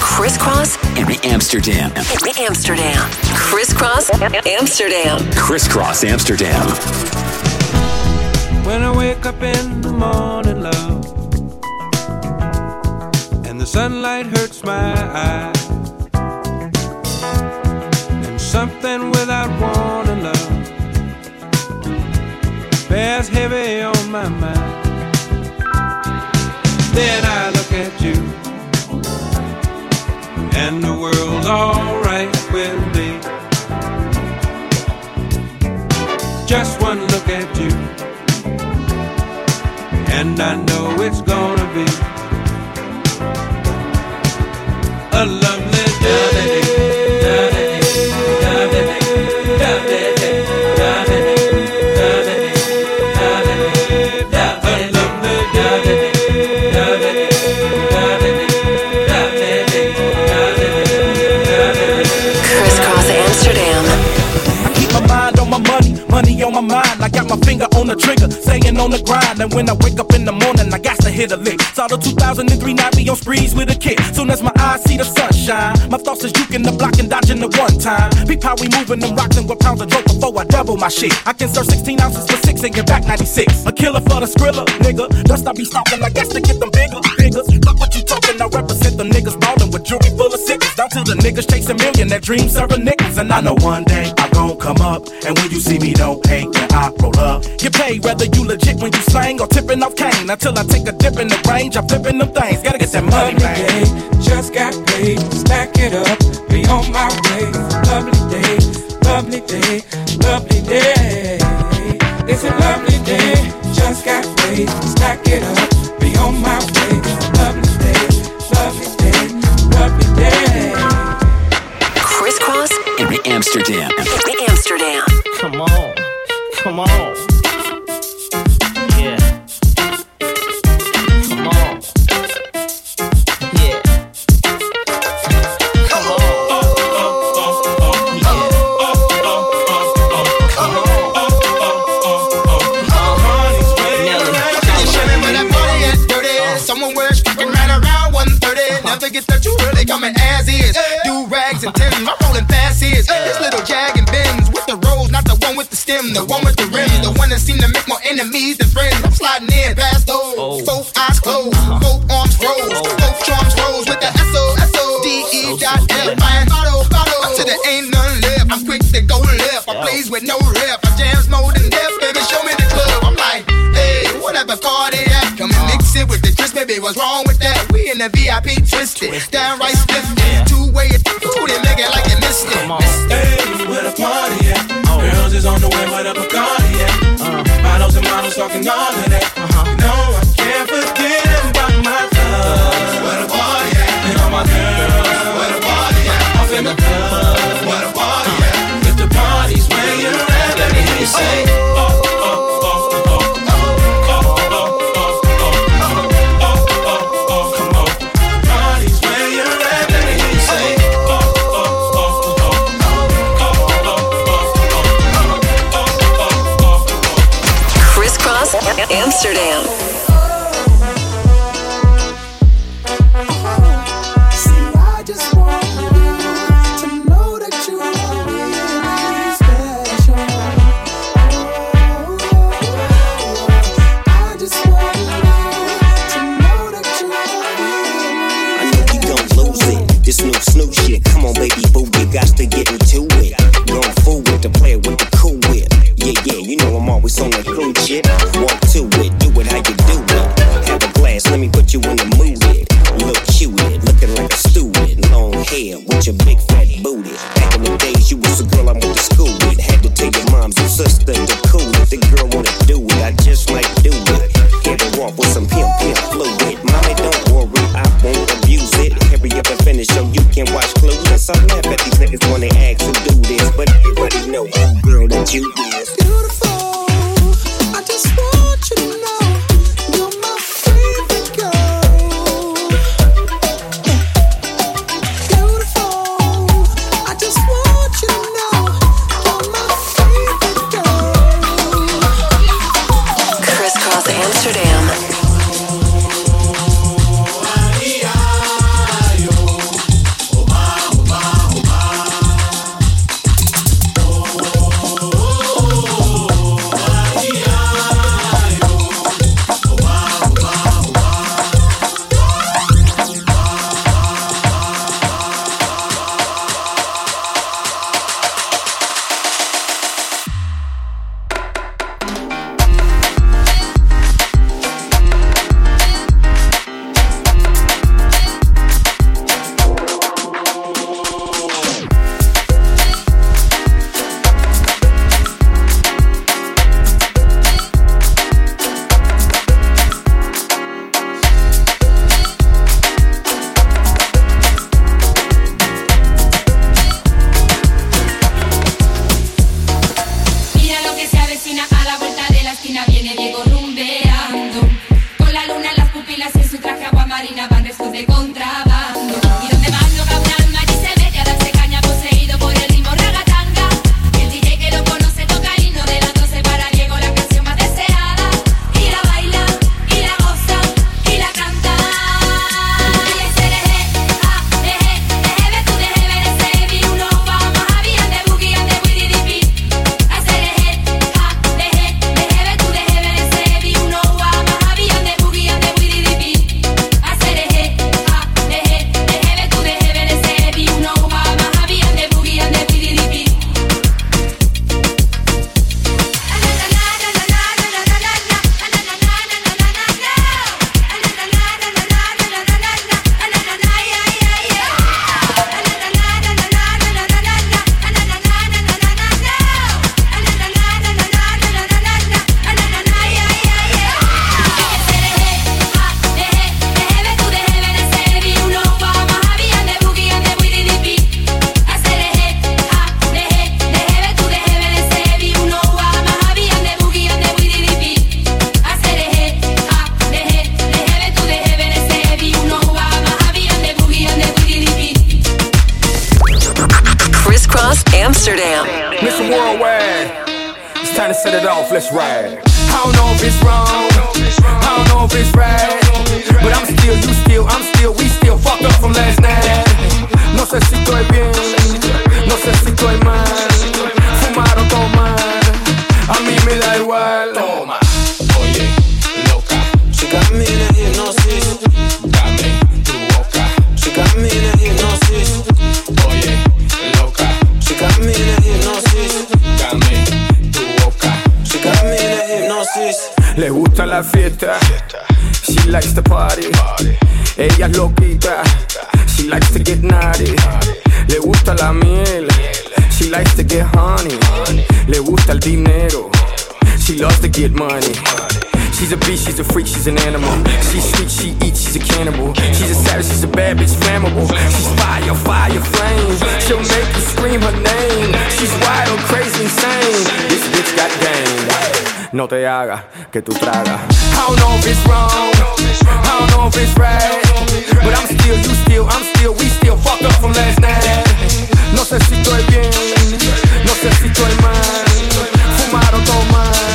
Kris Kross in the Amsterdam. Amsterdam. Kris Kross Amsterdam. Kris Kross Amsterdam. When I wake up in the morning, love, and the sunlight hurts my eyes, and something without warning, love, bears heavy on my mind. Then I look at you, and the world's alright with me. Just one look at you, and I know it's gonna be a lovely on the trigger, staying on the grind. And when I wake up in the morning, I got to hit a lick. Saw the 2003 night be on sprees with a kid. Soon as my eyes see the sunshine, my thoughts is juking the block and dodging the one time. Peep how we moving them rocks and pounds of dope before I double my shit. I can serve 16 ounces for six and get back 96. A killer for the skrilla, nigga. Dust I be stalking, I guess to get them bigger, bigger. Jewelry full of sickles. Down to the niggas chasing million, that dream serving nickels. And I know one day I gon' come up, and when you see me, don't hate when I roll up. Get paid whether you legit when you slang or tipping off cane. Until I take a dip in the range, I'm flipping them things. Gotta get that money, Lovely man. day, just got paid. Stack it up, be on my way. Lovely day, lovely day, lovely day. It's a lovely day, just got paid. Stack it up, be on my way. Amsterdam. Amsterdam. Come on. Come on. With the the one with the rim, the one that seem to make more enemies than friends. I'm sliding in past those, both eyes closed, both arms rose, both charms rose with the S O S O D E dot F. I ain't auto, auto, till there ain't none left. I'm quick to go left. I plays with no rep. I jams more than death, baby. Show me the club. I'm like, hey, whatever car they at, come and mix it with the twist, baby. What's wrong with that? We in the VIP twisted, downright stiff, two way it, ooh, they make it like you missed it. Hey, where the party Bitches on the way, but up a car, yeah. Uh-huh. Models and models talking all of that. Uh-huh. Wanna do it, I just might do it. Hit her off with some a la vuelta de la esquina viene Diego rumbeando. Con la luna en las pupilas y en su traje agua marina van restos de contrabando. Mr. Worldwide, it's time to set it off, let's ride. I don't know if it's wrong, I don't know if it's right, but I'm still, you still, I'm still, we still fucked up from last night. No sé si estoy bien, no sé si estoy mal, fumar o tomar, a mí me da igual. Toma, oye, loca, she got me in Le gusta la fiesta, she likes to party, ella es loquita, she likes to get naughty, le gusta la miel, she likes to get honey, le gusta el dinero, she loves to get money. She's a beast, she's a freak, she's an animal. She's sweet, she eats, she's a cannibal. She's a savage, she's a bad bitch, flammable. She's fire, fire, flame. She'll make you scream her name. She's wild, crazy, insane. This bitch got game. No te hagas que tú tragas. I don't know if it's wrong, I don't know if it's right, but I'm still, you still, I'm still, we still fucked up from last night. No sé si estoy bien, no sé si estoy mal. Fumar o tomar,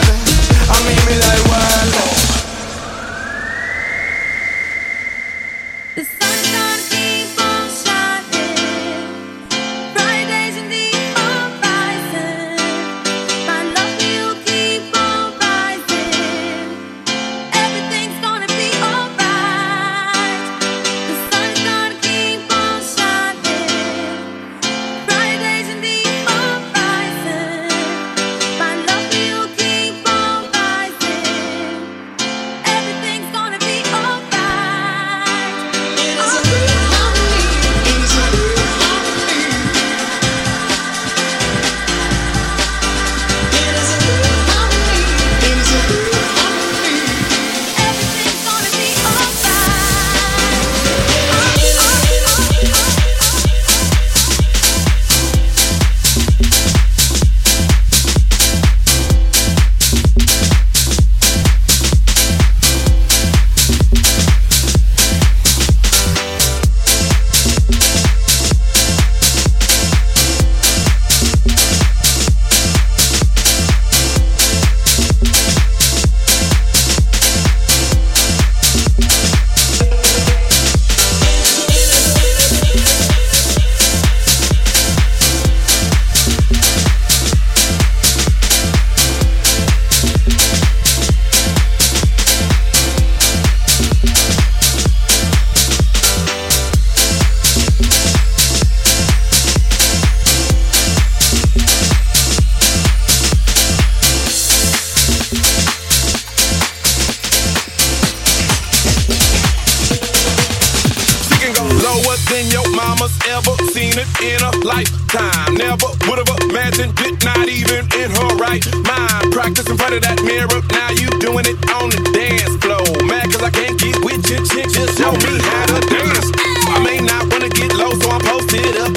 right mind. Practice in front of that mirror, now you doing it on the dance floor. Mad cause I can't get with your chick, just show me how to dance. I may not wanna get low, so I'm posted up,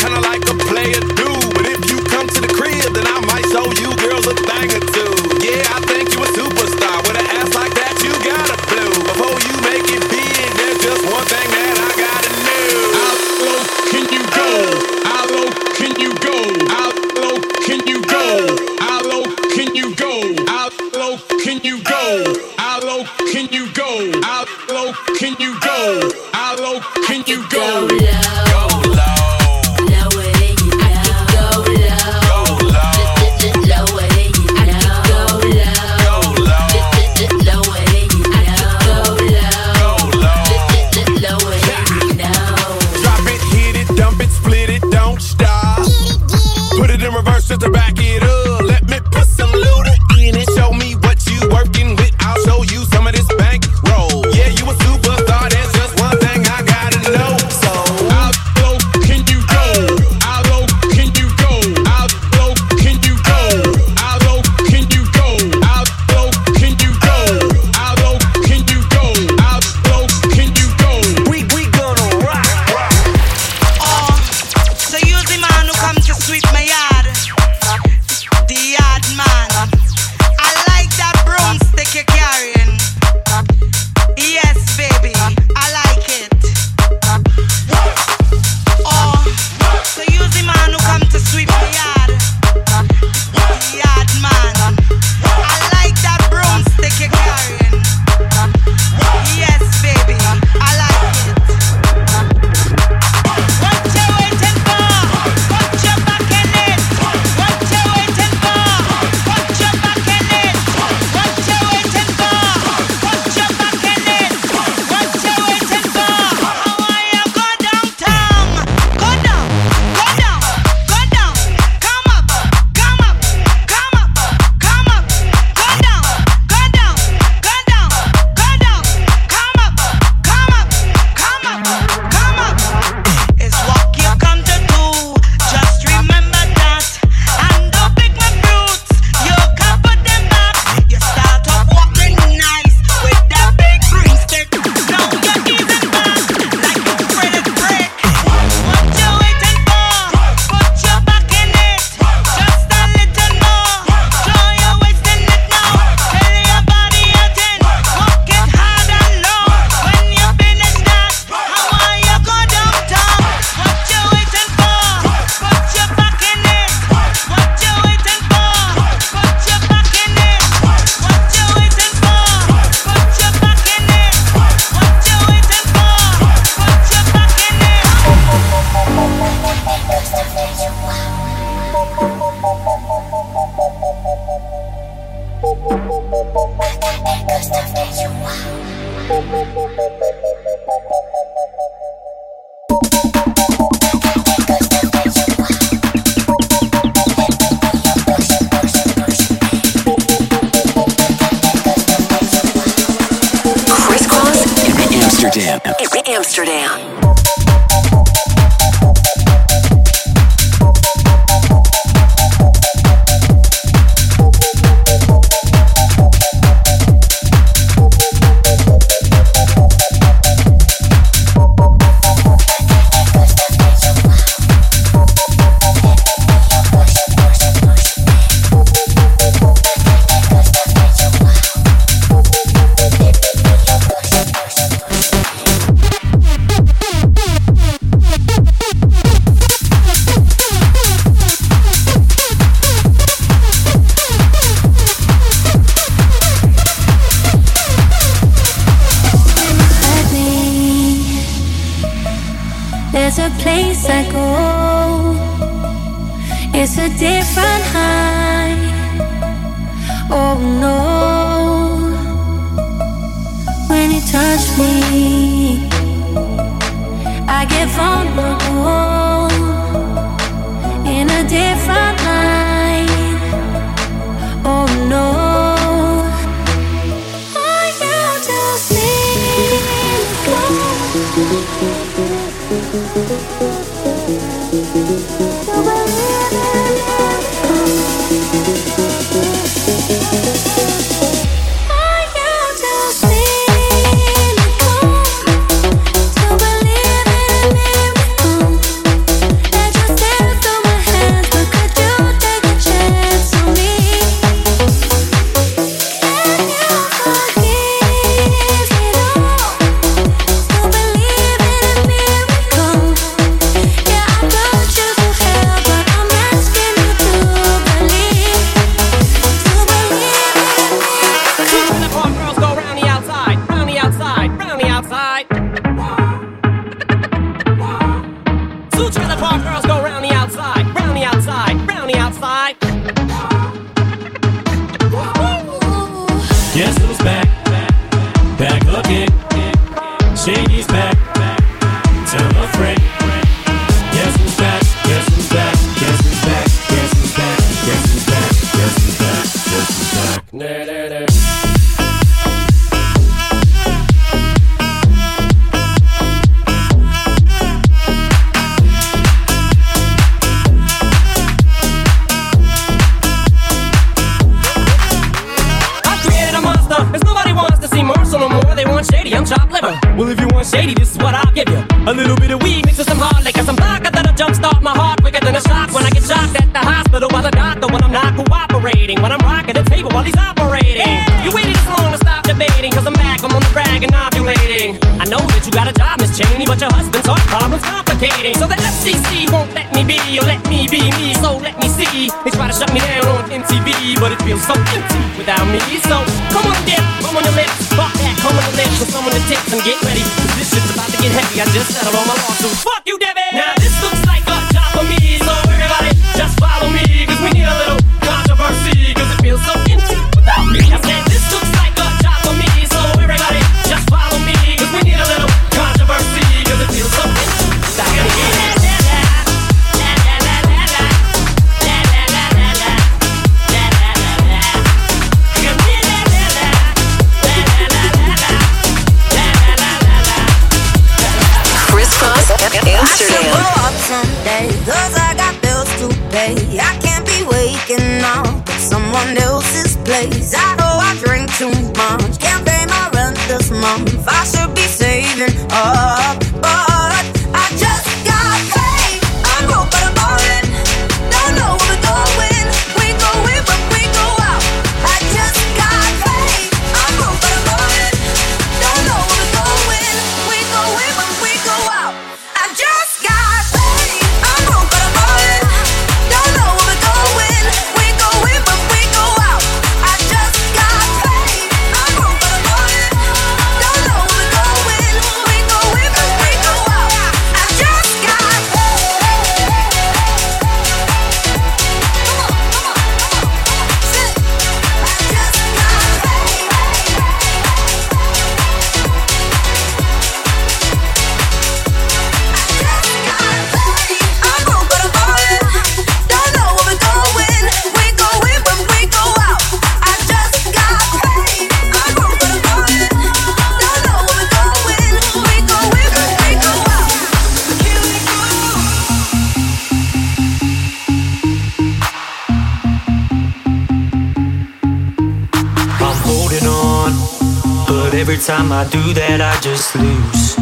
Every time I do that, I just lose.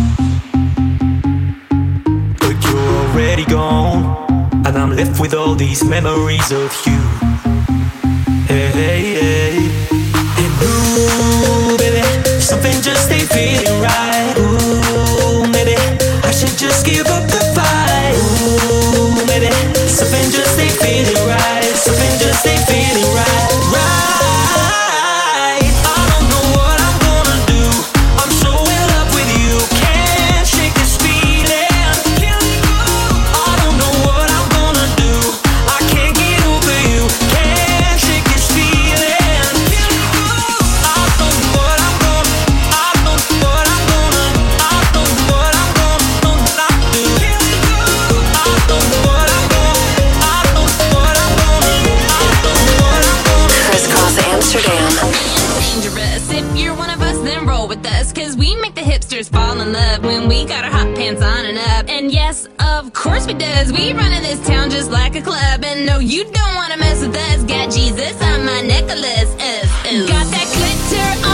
But you're already gone, and I'm left with all these memories of you. Hey, hey, hey. And ooh, baby, something just ain't feeling right. Ooh, maybe I should just give up the fight. Ooh, maybe something just ain't feeling right. no, you don't wanna mess with us. Got Jesus on my necklace. Uh, uh. Got that glitter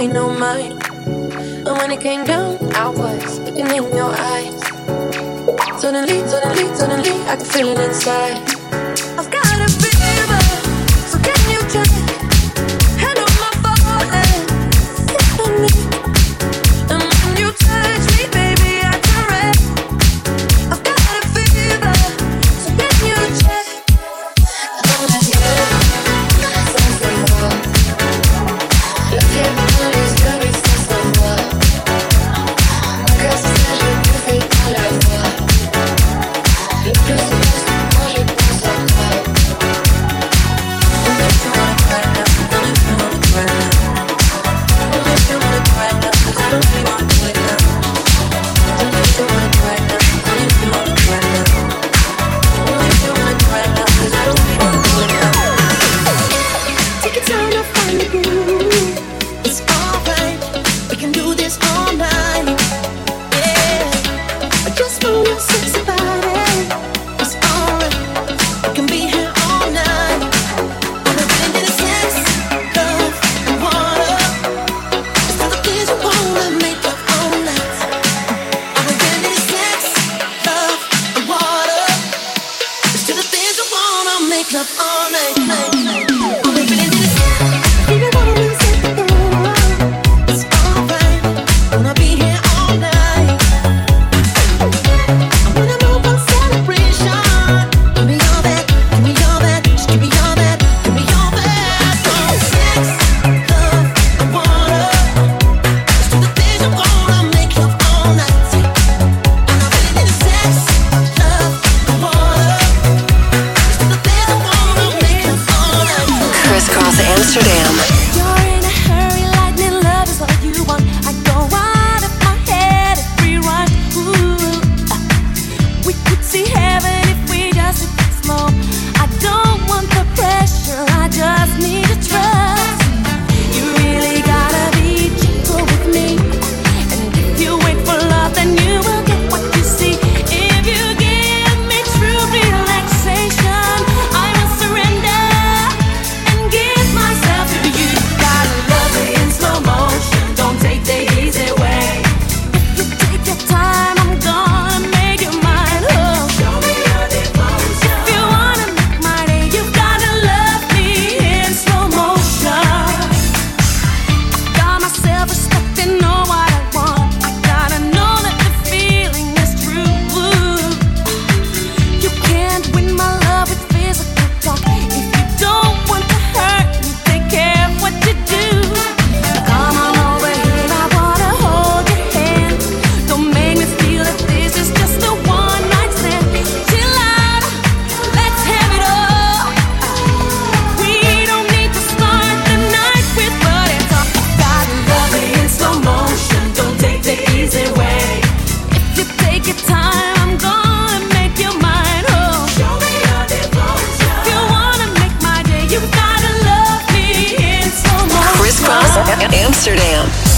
pay no mind. But when it came down, I was looking in your eyes. Suddenly, suddenly, suddenly, I could feel it inside. Amsterdam.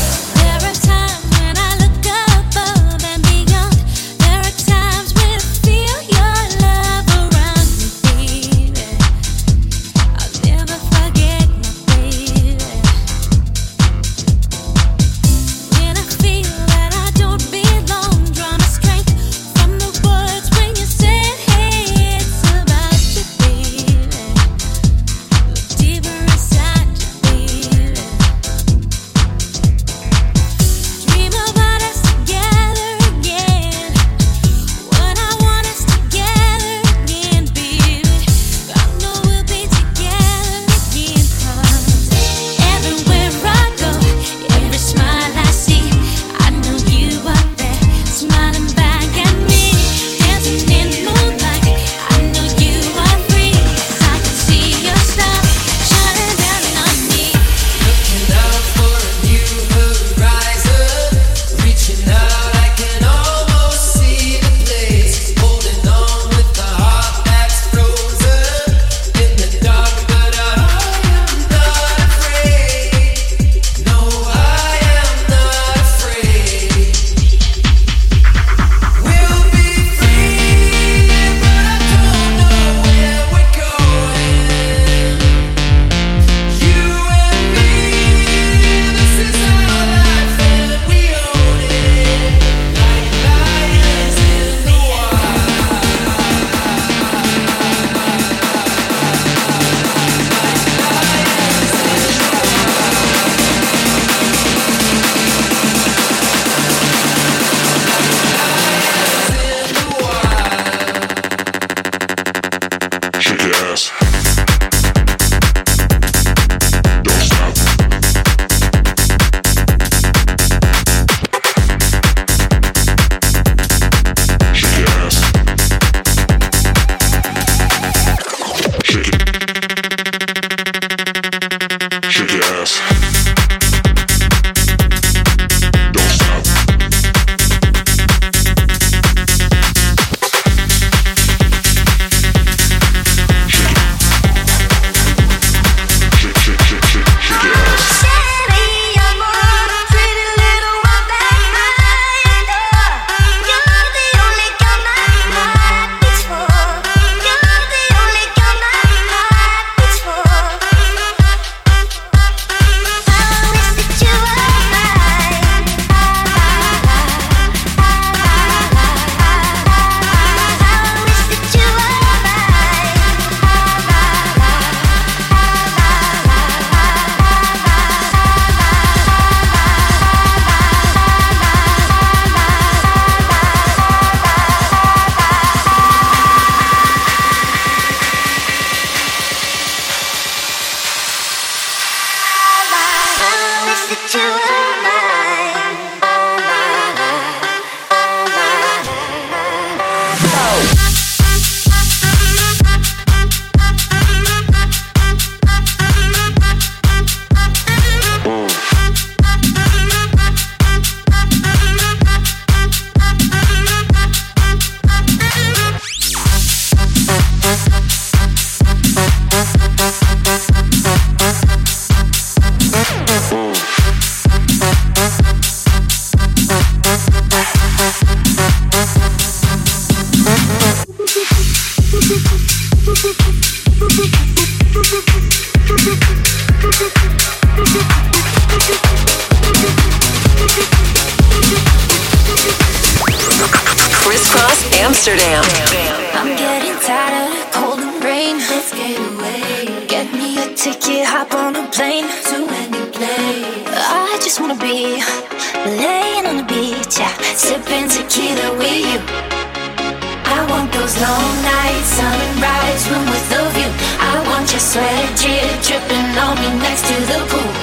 Drip dripping on me next to the pool.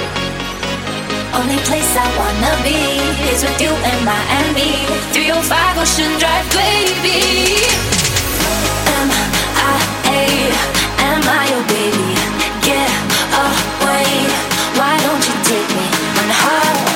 Only place I wanna be is with you in Miami. 305 Ocean Drive, baby. Am I a, am I your baby? Get away. Why don't you take me on holiday?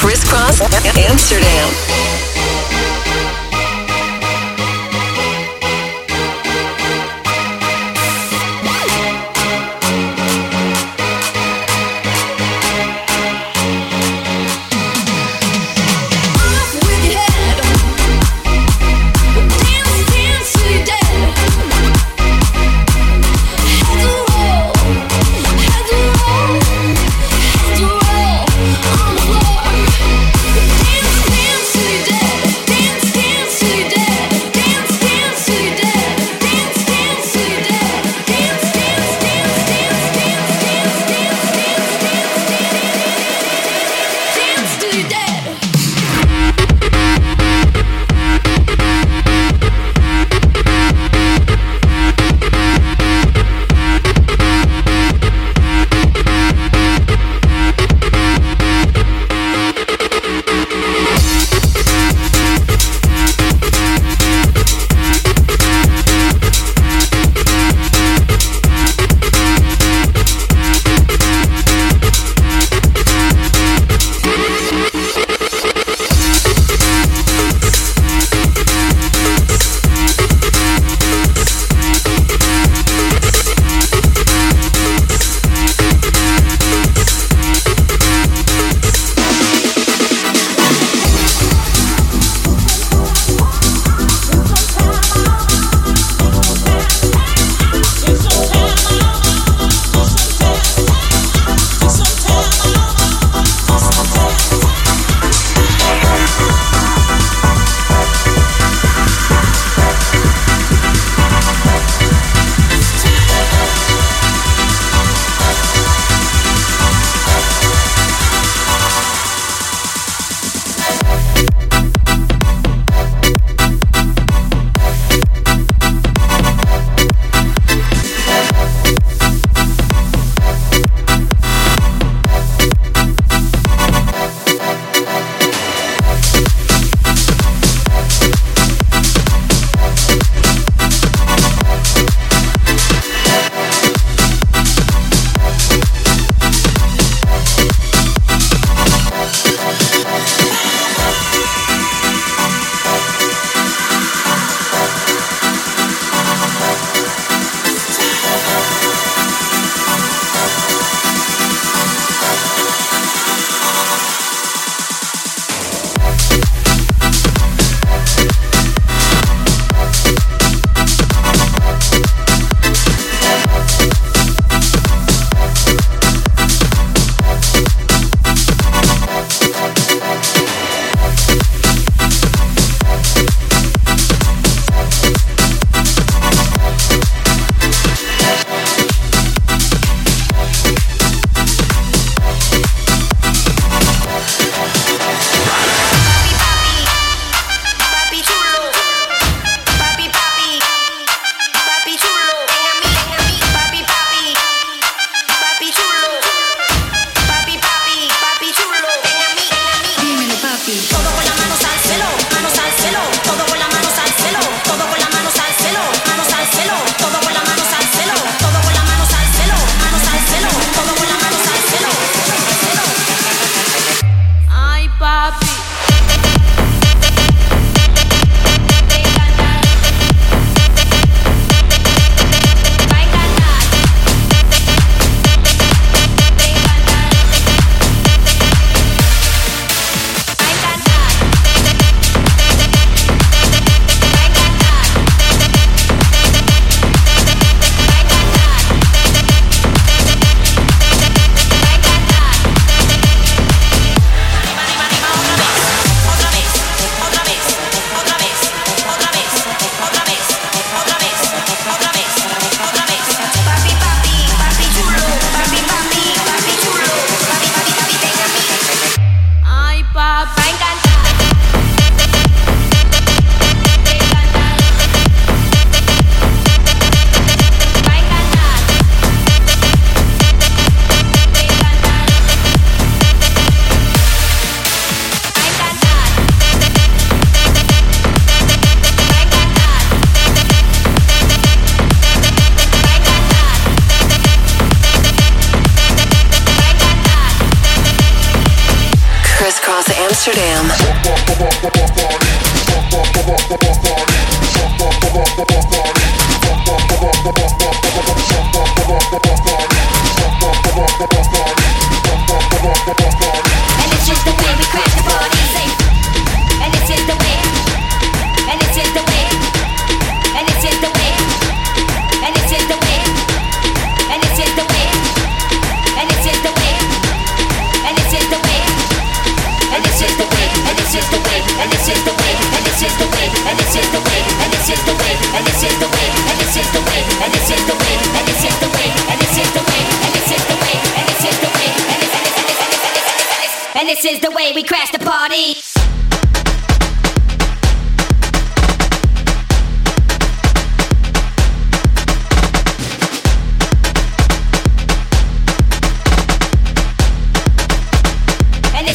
Kris Kross Amsterdam.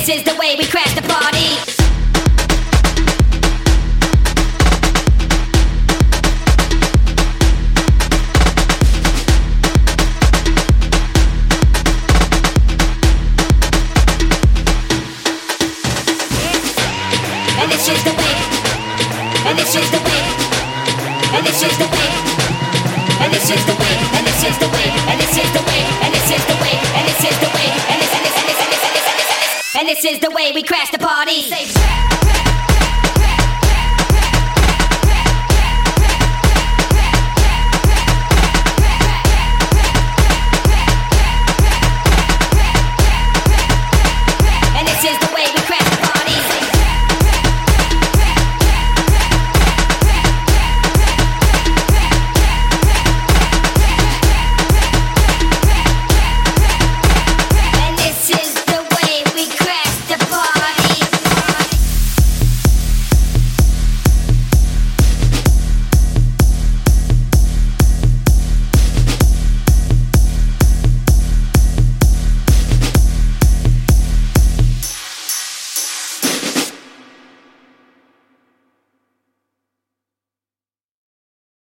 This is the way we crash the party. This is the way we crash the party. Say,